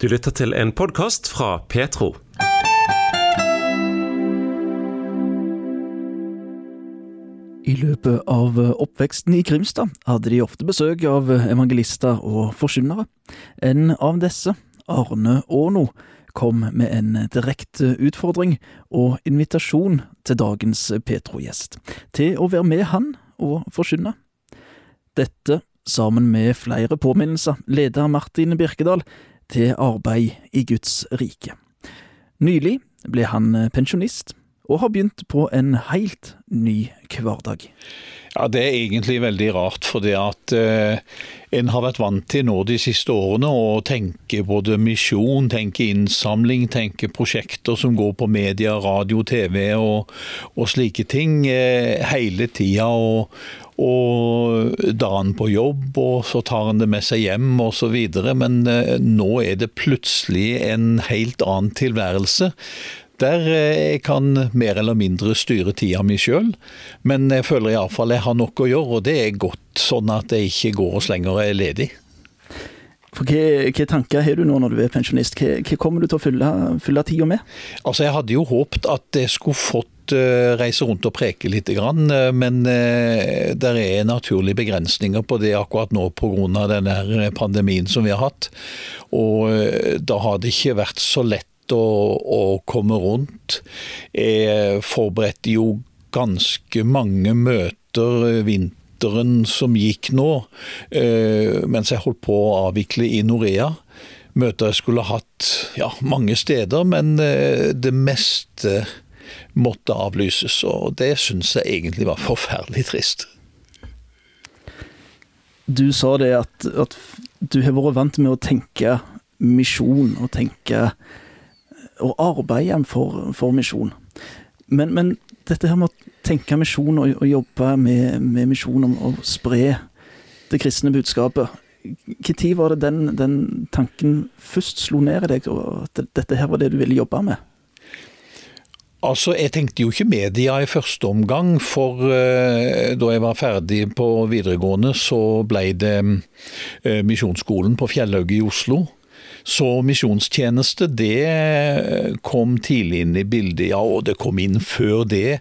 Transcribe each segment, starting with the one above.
Du lytter til en podkast fra Petro. I løpet av oppveksten i Grimstad hadde de ofte besøk av evangelister og forkynnere. En av disse, Arne Aano, kom med en direkte utfordring og invitasjon til dagens Petro-gjest, til å være med han og forkynne. Dette, sammen med flere påminnelser, leder Martin Birkedal til arbeid i Guds rike. Nylig ble han pensjonist, og har begynt på en helt ny hverdag. Ja, Det er egentlig veldig rart, for det at eh, en har vært vant til nå de siste årene å tenke både misjon, tenke innsamling, tenke prosjekter som går på media, radio, TV og, og slike ting eh, hele tida. Og, og da han på jobb, og så tar han det med seg hjem osv. Men eh, nå er det plutselig en helt annen tilværelse der eh, jeg kan mer eller mindre styre tida mi sjøl, men jeg føler iallfall jeg har nok å gjøre, og det er godt, sånn at jeg ikke går og slenger og er ledig. For hva, hva, tanker har du nå når du er pensjonist? Hva, hva kommer du til å fylle, fylle tida med? Altså, Jeg hadde jo håpet at jeg skulle fått uh, reise rundt og preke litt, uh, men uh, det er naturlige begrensninger på det akkurat nå pga. denne pandemien som vi har hatt. Og da har det ikke vært så lett å, å komme rundt. Jeg forberedte jo ganske mange møter vinteren som gikk nå, eh, mens jeg holdt på å avvikle i Norea. Møter jeg skulle hatt ja, mange steder, men eh, det meste måtte avlyses. Og det syns jeg egentlig var forferdelig trist. Du sa det at, at du har vært vant med å tenke misjon og tenke og arbeide for, for misjon. Men, men, dette her med å tenke misjon og, og jobbe med, med misjon og, å spre det kristne budskapet Når var det den, den, tanken først slo ned i deg, at dette her var det du ville jobbe med? Altså, Jeg tenkte jo ikke media i første omgang, for uh, da jeg var ferdig på videregående, så ble det uh, Misjonsskolen på Fjellhauget i Oslo. Så misjonstjeneste, det kom tidlig inn i bildet, ja, og det kom inn før det.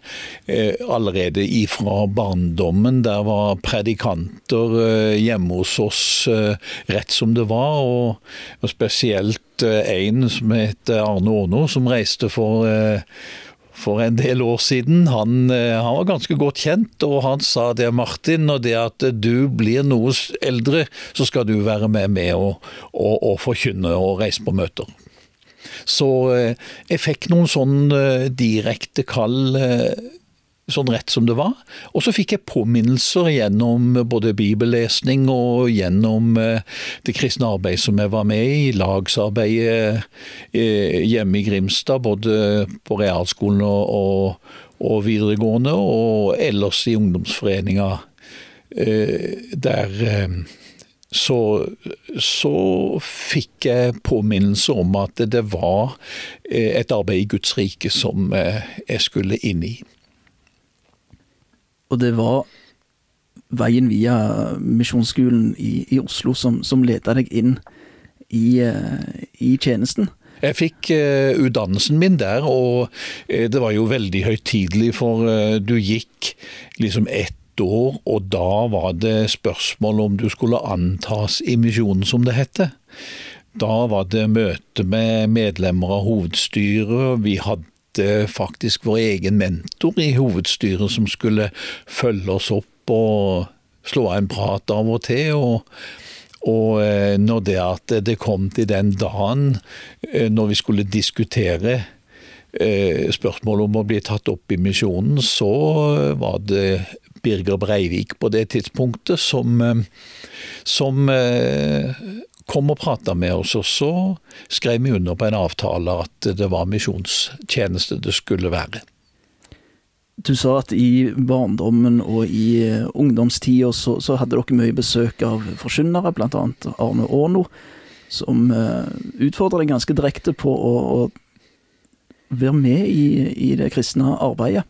Eh, allerede ifra barndommen. Der var predikanter eh, hjemme hos oss eh, rett som det var, og spesielt en som het Arne Aano, som reiste for for en del år siden. Han, eh, han, var ganske godt kjent, og han sa det, Martin, og det at du blir noe eldre, så skal du være med med å, å, å forkynne og reise på møter. Så eh, jeg fikk noen sånn eh, direkte kall sånn rett som det var. Og så fikk jeg påminnelser gjennom både bibellesning og gjennom eh, det kristne arbeidet som jeg var med i, lagsarbeidet eh, hjemme i Grimstad, både på realskolen og, og videregående, og ellers i ungdomsforeninga eh, der så, så, fikk jeg påminnelse om at det var et arbeid i Guds rike som jeg skulle inn i. Og det var veien via Misjonsskolen i, i, Oslo som, som leda deg inn i, uh, i tjenesten. Jeg fikk uh, utdannelsen min der, og uh, det var jo veldig høytidelig, for du gikk liksom ett år, og da var det spørsmål om du skulle antas i misjonen, som det heter. Da var det møte med medlemmer av hovedstyret, vi hadde faktisk vår egen mentor i hovedstyret som skulle følge oss opp og slå av en prat av og til. og og eh, når det at det kom til den dagen eh, når vi skulle diskutere eh, spørsmålet om å bli tatt opp i misjonen, så var det Birger Breivik på det tidspunktet som, som kom og prata med oss, og så skrev vi under på en avtale at det var misjonstjeneste det skulle være. Du sa at i barndommen og i eh, ungdomstida så, så, hadde dere mye besøk av forkynnere, bl.a. Arne Aano, som uh, utfordra deg ganske direkte på å, å være med i, i, det kristne arbeidet.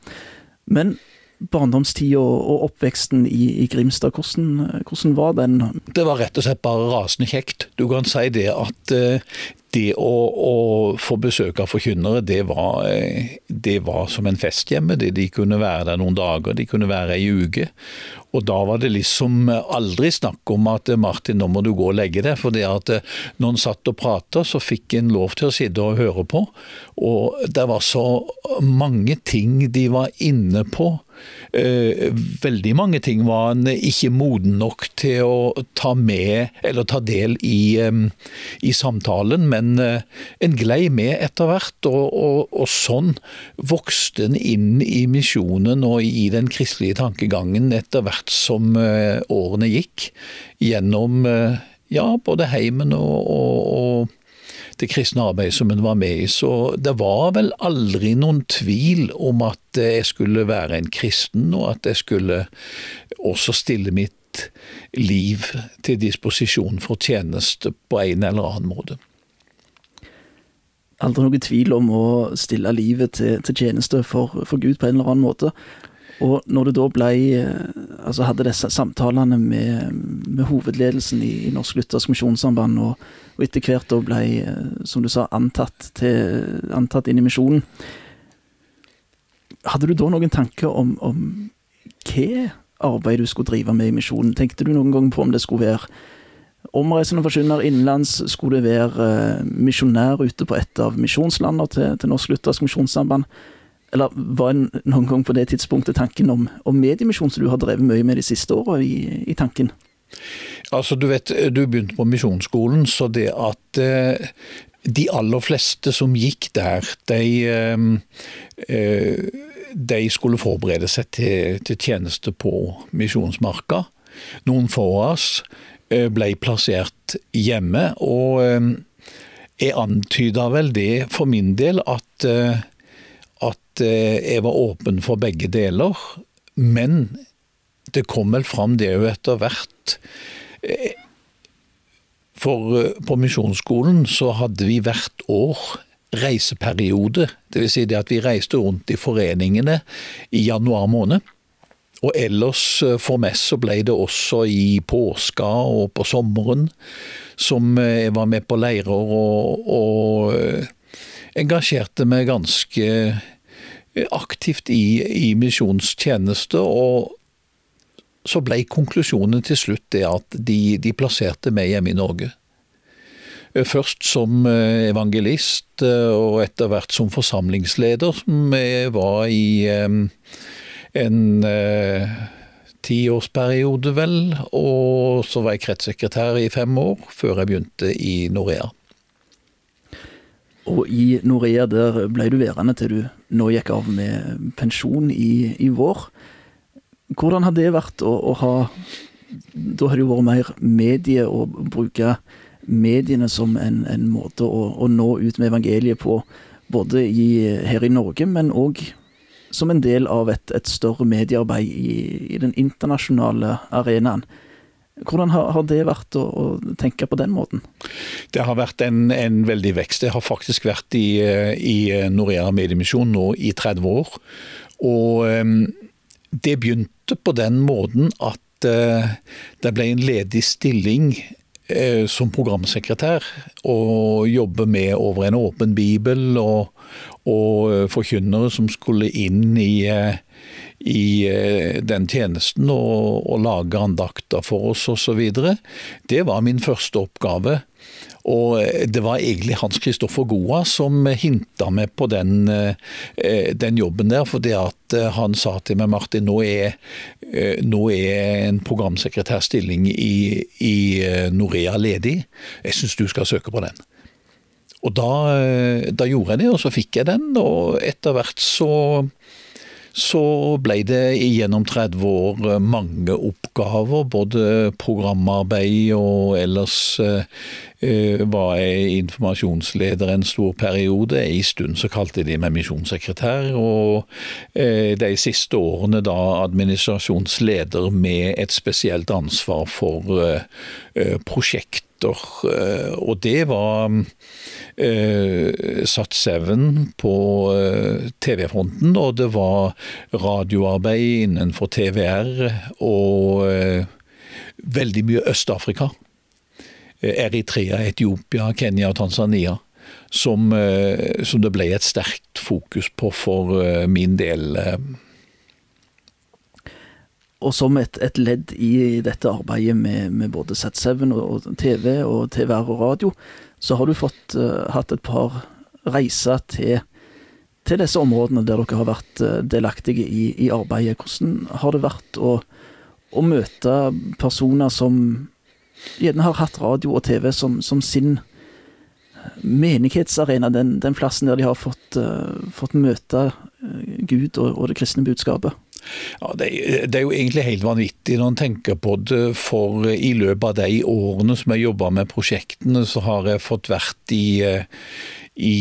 Men barndomstida og oppveksten i, i Grimstad, hvordan, hvordan, var den? Det var rett og slett bare rasende kjekt. Du kan si det at det å, å, få besøk av forkynnere, det var, eh, det var som en fest hjemme. De kunne være der noen dager, de kunne være ei uke. Og da var det liksom aldri snakk om at Martin, nå må du gå og legge deg. For det at eh, når en satt og prata, så fikk en lov til å sitte og høre på. Og det var så mange ting de var inne på Eh, veldig mange ting var han ikke moden nok til å ta med eller ta del i, i samtalen, men eh, en glei med etter hvert. Og, og, og sånn vokste en inn i misjonen og i den kristelige tankegangen etter hvert som eh, årene gikk. Gjennom ja, både heimen og, og det kristne arbeidet som hun var med i. Så det var vel aldri noen tvil om at jeg skulle være en kristen, og at jeg skulle også stille mitt liv til disposisjon for tjeneste på en eller annen måte. Aldri noen tvil om å stille livet til, til tjeneste for, for Gud på en eller annen måte. Og når du da ble, altså hadde disse samtalene med, med hovedledelsen i, Norsk Luthersk Misjonssamband, og, og, etter hvert da ble, som du sa, antatt, til, antatt inn i misjonen Hadde du da noen tanker om, om hva arbeid du skulle drive med i misjonen? Tenkte du noen gang på om det skulle være omreisende forkynner innenlands? Skulle det være uh, misjonær ute på et av misjonslandene til, til Norsk Luthersk Misjonssamband? Eller var noen gang på det tidspunktet tanken om, om mediemisjon som du har drevet mye med de siste åra i, i, tanken? Altså, du vet, du begynte på misjonsskolen, så det at eh, de aller fleste som gikk der, de, eh, eh de skulle forberede seg til, til tjeneste på misjonsmarka. Noen få av oss eh, ble plassert hjemme, og eh, jeg antyda vel det for min del at eh, Eh, jeg var åpen for begge deler. Men det kom vel fram det jo etter hvert. Eh, for eh, på misjonsskolen så hadde vi hvert år reiseperiode. Dvs. Si det at vi reiste rundt i foreningene i januar måned. Og ellers for meg så ble det også i påska og på sommeren som jeg var med på leirer og, og engasjerte meg ganske aktivt i, i misjonstjeneste. og så ble konklusjonen til slutt det at de, de plasserte meg hjemme i Norge. Først som eh, evangelist, eh, og etter hvert som forsamlingsleder, som jeg var i en eh, tiårsperiode, vel. Og så var jeg kretssekretær i fem år, før jeg begynte i Norea. Og i Norea der ble du værende til du nå gikk av med pensjon i, i vår. Hvordan har det vært å, å, ha Da har det jo vært mer medie å bruke mediene som en, en måte å, å, nå ut med evangeliet på, både i, her i Norge, men òg som en del av et, et større mediearbeid i, i den internasjonale arenaen. Hvordan har, det vært å, å, tenke på den måten? Det har vært en, en veldig vekst. Jeg har faktisk vært i, i Norea Mediemisjon nå i 30 år. Og um, det begynte på den måten at uh, det ble en ledig stilling uh, som programsekretær. Og jobbe med over en åpen bibel og, og uh, forkynnere som skulle inn i i eh, den tjenesten og, og lage andakter for oss osv. Det var min første oppgave. Og eh, det var egentlig Hans Kristoffer Goa som hinta meg på den, eh, den, jobben der. For han sa til meg Martin, nå er, nå er en programsekretærstilling i, i Norea ledig. Jeg syns du skal søke på den. Og da, da, gjorde jeg det, og så fikk jeg den. Og etter hvert så så ble det gjennom 30 år eh, mange oppgaver, både programarbeid og ellers eh, eh, var jeg informasjonsleder en stor periode. En stund så kalte de meg misjonssekretær, og eh, de siste årene da administrasjonsleder med et spesielt ansvar for eh, prosjekter. Og det var Sat7 på TV-fronten, og det var radioarbeid innenfor TVR og veldig mye Øst-Afrika. Eh, Eritrea, Etiopia, Kenya og Tanzania. Som, eh, som, det ble et sterkt fokus på for eh, min del. Og som et, et ledd i dette arbeidet med, med både Z7 og TV og TVR og radio, så har du fått uh, hatt et par reiser til, til, disse områdene der dere har vært delaktige i, i arbeidet. Hvordan har det vært å, å møte personer som gjerne har hatt radio og TV som, som sin menighetsarena, den, den, plassen der de har fått, uh, fått møte uh, Gud og, og, det kristne budskapet. Ja, det, det, er jo egentlig helt vanvittig når en tenker på det, for i løpet av de årene som jeg jobba med prosjektene, så har jeg fått vært i, eh, i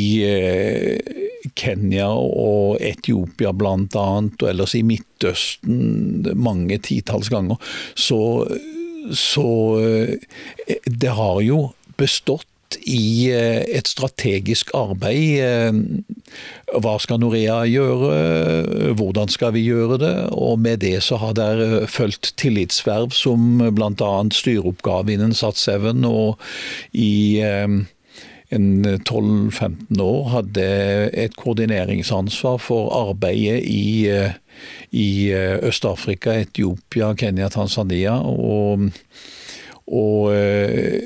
Kenya og Etiopia bl.a., og ellers i Midtøsten mange titalls ganger. Så så eh, det har jo bestått i eh, et strategisk arbeid. Eh, hva skal Norea gjøre, hvordan skal vi gjøre det? Og med det så har der fulgt tillitsverv som bl.a. styreoppgave innen Sat7, og i 12-15 år hadde et koordineringsansvar for arbeidet i i eh, Øst-Afrika, Etiopia, Kenya, Tanzania. Og, og eh,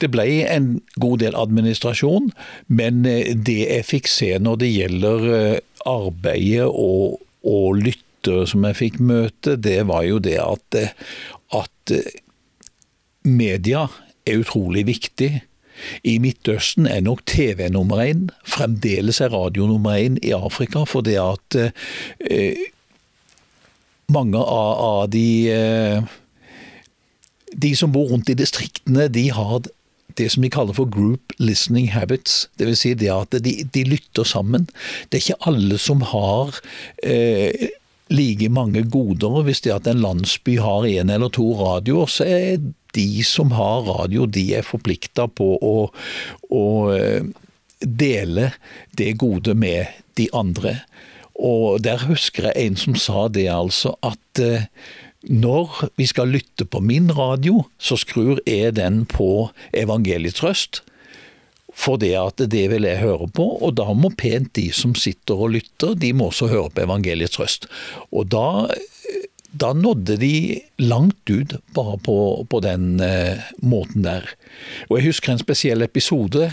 det ble en god del administrasjon, men eh, det jeg fikk se når det gjelder arbeidet og, og lyttere som jeg fikk møte, det var jo det at, at media er utrolig viktig. I Midtøsten er nok TV nummer én. Fremdeles er radio nummer én i Afrika, for det at eh, mange av, av de eh, De som bor rundt i distriktene, de har det som de kaller for group listening habits. Dvs. Si det at de, de, lytter sammen. Det er ikke alle som har eh, like mange goder. Hvis det at en landsby har én eller to radioer, så er de som har radio, de er forplikta på å, å eh, dele det gode med de andre. Og der husker jeg en som sa det, altså, at eh, når vi skal lytte på min radio, så skrur jeg den på evangeliets røst. For det at det vil jeg høre på, og da må pent de som sitter og lytter, de må også høre på evangeliets røst. Og da da nådde de langt ut bare på, på den eh, måten der. Og Jeg husker en spesiell episode.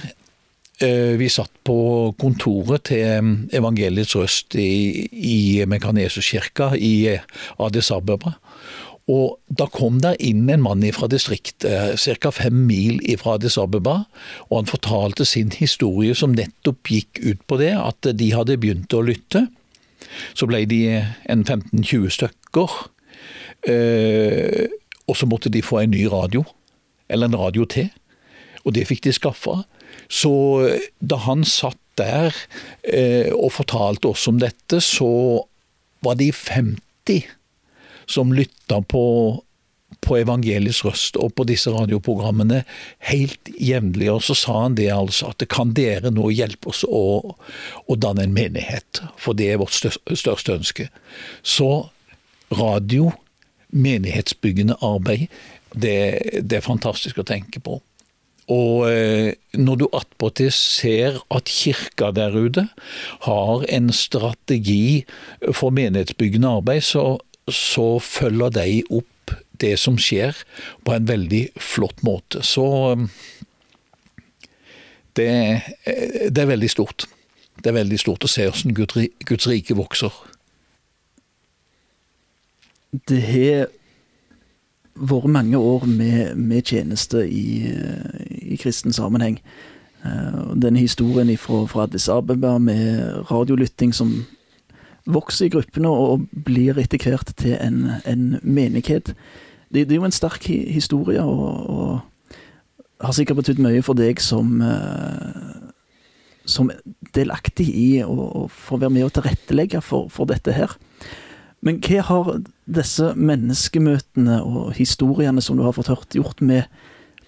Eh, vi satt på kontoret til eh, Evangeliets Røst i, i Mekanesuskirka i eh, Addis Abeba. Og Da kom der inn en mann fra distriktet, eh, ca. fem mil fra Addis Abeba, og han fortalte sin historie som nettopp gikk ut på det, at de hadde begynt å lytte. Så ble de en 15-20 stykker, Eh, og så måtte de få en ny radio, eller en radio til. Og det fikk de skaffa. Så eh, da han satt der eh, og fortalte oss om dette, så var de 50 som lytta på, på evangeliets røst og på disse radioprogrammene helt jevnlig. Og så sa han det altså, at kan dere nå hjelpe oss å, å danne en menighet? For det er vårt største ønske. Så radio menighetsbyggende arbeid, det, det, er fantastisk å tenke på. Og eh, når du attpåtil ser at kirka der ute har en strategi for menighetsbyggende arbeid, så, så følger de opp det som skjer, på en veldig flott måte. Så eh, det, det er veldig stort. Det er veldig stort å se hvordan Guds rike vokser. Det har vært mange år med, med tjeneste i, i, kristen sammenheng. Uh, denne historien fra, fra Addis Abeba med radiolytting som vokser i gruppene og blir etter hvert til en, en menighet. Det, det, er jo en sterk historie, og, og, har sikkert betydd mye for deg som, eh, som delaktig i å få være med og tilrettelegge for, for dette her. Men hva har disse menneskemøtene og historiene som du har fått hørt, gjort med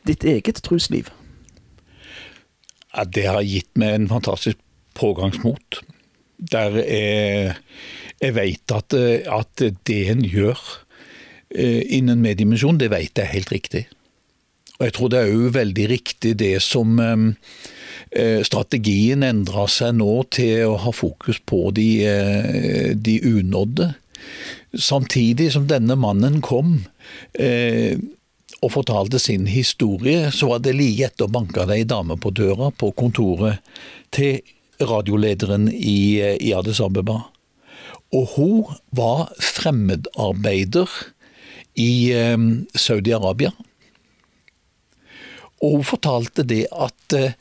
ditt eget trosliv? Ja, det har gitt meg en fantastisk pågangsmot. Der jeg, jeg vet at, at det en gjør eh, innen meddimensjon, det vet jeg helt riktig. Og jeg tror det er òg veldig riktig det som eh, eh, Strategien endra seg nå til å ha fokus på de, de unådde. Samtidig som denne mannen kom og fortalte sin historie, så var det like etter banka det ei dame på døra på kontoret til radiolederen i, i Addis Abeba. Og hun var fremmedarbeider i Saudi-Arabia. Og hun fortalte det at eh,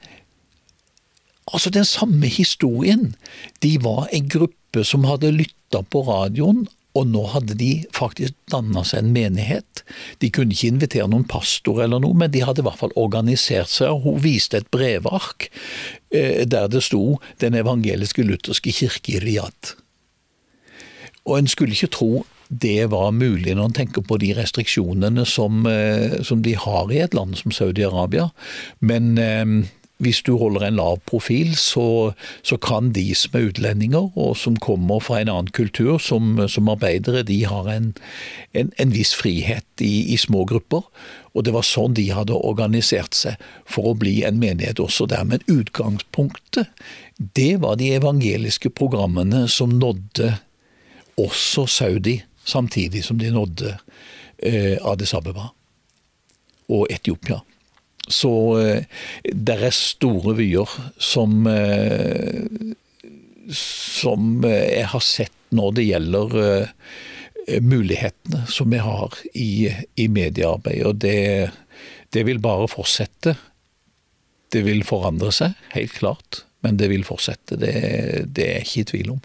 altså den samme historien. De var en gruppe som hadde lytta på radioen, og nå hadde de faktisk danna seg en menighet. De kunne ikke invitere noen pastor eller noe, men de hadde i hvert fall organisert seg, og hun viste et brevark eh, der det sto 'Den evangeliske lutherske kirke i Riyadh'. Og en skulle ikke tro det var mulig når en tenker på de restriksjonene som, eh, som de har i et land som Saudi-Arabia. Men eh, hvis du holder en lav profil, så, så, kan de som er utlendinger og som kommer fra en annen kultur, som, som arbeidere, de har en, en, en viss frihet i, i, små grupper. Og det var sånn de hadde organisert seg for å bli en menighet også der. Men utgangspunktet, det var de evangeliske programmene som nådde også Saudi samtidig som de nådde eh, Addis Abeba og Etiopia. Så eh, det er store vyer som eh, som eh, jeg har sett når det gjelder mulighetene som vi har i, i mediearbeid. Og det, det vil bare fortsette. Det vil forandre seg, helt klart, men det vil fortsette. Det, det er jeg ikke i tvil om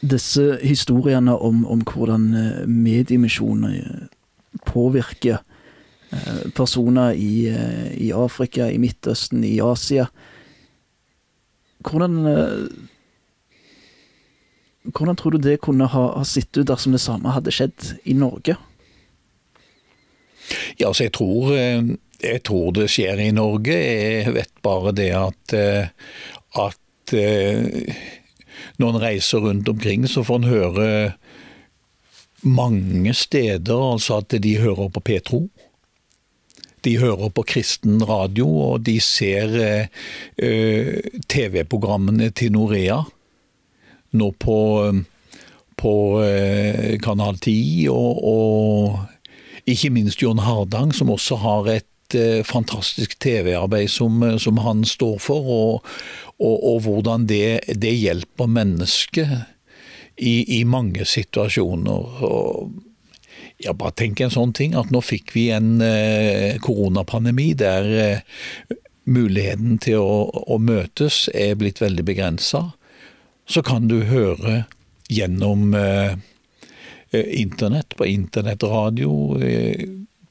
disse historiene om, om hvordan mediemisjoner påvirker personer i, i, Afrika, i Midtøsten, i Asia Hvordan Hvordan tror du det kunne ha, ha sett ut dersom det samme hadde skjedd i Norge? Ja, altså jeg tror, jeg tror det skjer i Norge. Jeg vet bare det at, at når en reiser rundt omkring, så får en høre mange steder altså at de hører på Petro. De hører på kristen radio, og de ser eh, TV-programmene til Norea. Nå på, på eh, Kanal 10, og, og, ikke minst John Hardang, som også har et eh, fantastisk TV-arbeid som, som, han står for. Og, og, og hvordan det, det, hjelper mennesket i, i mange situasjoner. Og ja, bare tenk en sånn ting, at nå fikk vi en eh, koronapandemi der eh, muligheten til å, å, møtes er blitt veldig begrensa. Så kan du høre gjennom eh, internett, på internettradio,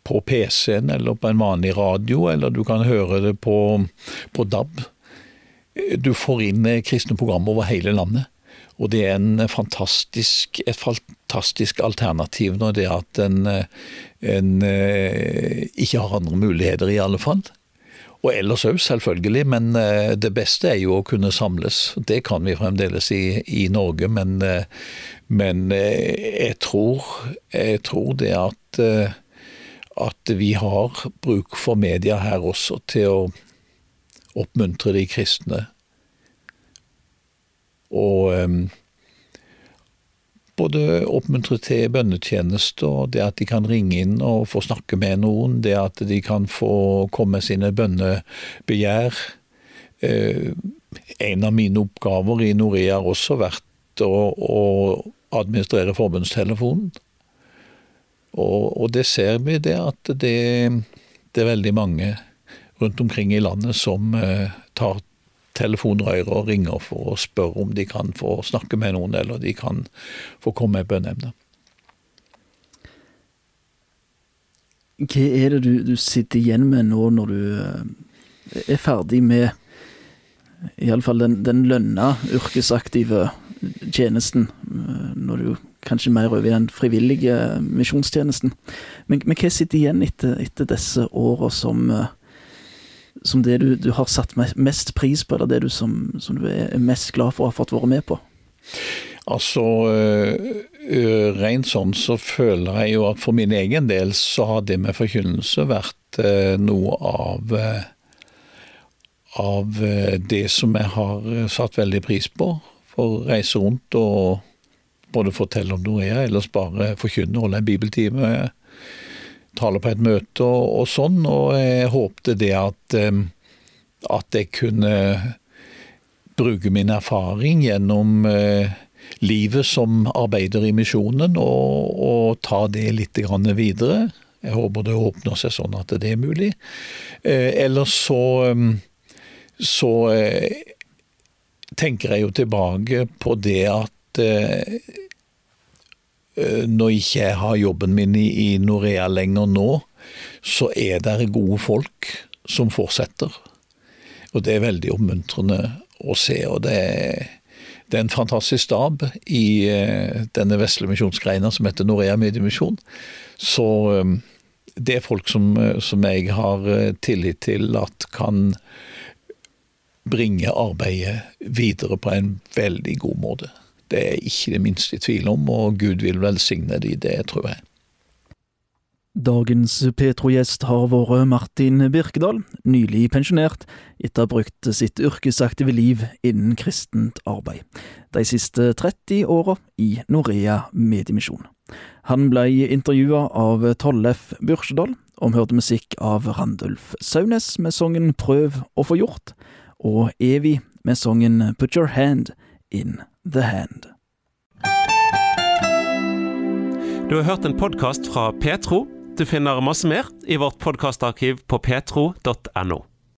på PC-en eller på en vanlig radio, eller du kan høre det på, på DAB du får inn kristne program over hele landet. Og det er fantastisk, et fantastisk alternativ når det er at en, eh, en eh, ikke har andre muligheter, i alle fall. Og ellers òg, selvfølgelig, men det beste er jo å kunne samles. Det kan vi fremdeles i, i Norge, men, men jeg, tror, jeg, tror, det at, at vi har bruk for media her også til å oppmuntre de kristne. Og um, både oppmuntre til bønnetjenester, det at de kan ringe inn og få snakke med noen, det at de kan få komme med sine bønnebegjær. Uh, en av mine oppgaver i Norea har også vært å, å administrere forbundstelefonen. Og, og, det ser vi, det at det, det er veldig mange rundt omkring i landet som eh, tar telefonrøret og ringer for å spørre om de kan få snakke med noen, eller de kan få komme med bønneemne. Hva er det du, du sitter igjen med nå når du eh, er ferdig med iallfall den, den lønna yrkesaktive tjenesten, eh, når du kanskje mer over i den frivillige misjonstjenesten. Men, men hva sitter igjen etter, etter disse åra som, eh, som det du, du, har satt mest pris på, eller det du som, som, du er mest glad for å ha fått være med på? Altså, rent sånn så føler jeg jo at for min egen del så har det med forkynnelse vært noe av av det som jeg har satt veldig pris på. For å reise rundt og både fortelle om noe jeg ellers bare forkynne, holde en bibeltime, tale på et møte og, og sånn. Og jeg håpte det at, at jeg kunne bruke min erfaring gjennom livet som arbeider i misjonen, og, og ta det litt videre. Jeg håper det åpner seg sånn at det er mulig. Eh, ellers så, så eh, tenker jeg jo tilbake på det at eh, når ikke jeg har jobben min i, i Norea lenger nå, så er det gode folk som fortsetter. Og det er veldig oppmuntrende å se. og det er det er en fantastisk stab i eh, denne vesle misjonsgreina som heter Norea Mediemisjon. Så eh, det er folk som, eh, som, jeg har tillit til at kan bringe arbeidet videre på en veldig god måte. Det er ikke det minste i tvil om, og Gud vil velsigne de, det tror jeg. Dagens Petro-gjest har vært Martin Birkedal, nylig pensjonert etter å ha brukt sitt yrkesaktive liv innen kristent arbeid, de siste 30 åra i Norea Mediemisjon. Han ble intervjua av Tollef Bursjedal, og hørte musikk av Randulf Saunes med sangen Prøv å få gjort, og Evy med sangen Put Your Hand In The Hand. Du har hørt en podkast fra Petro. Du finner masse mer i vårt podkastarkiv på petro.no.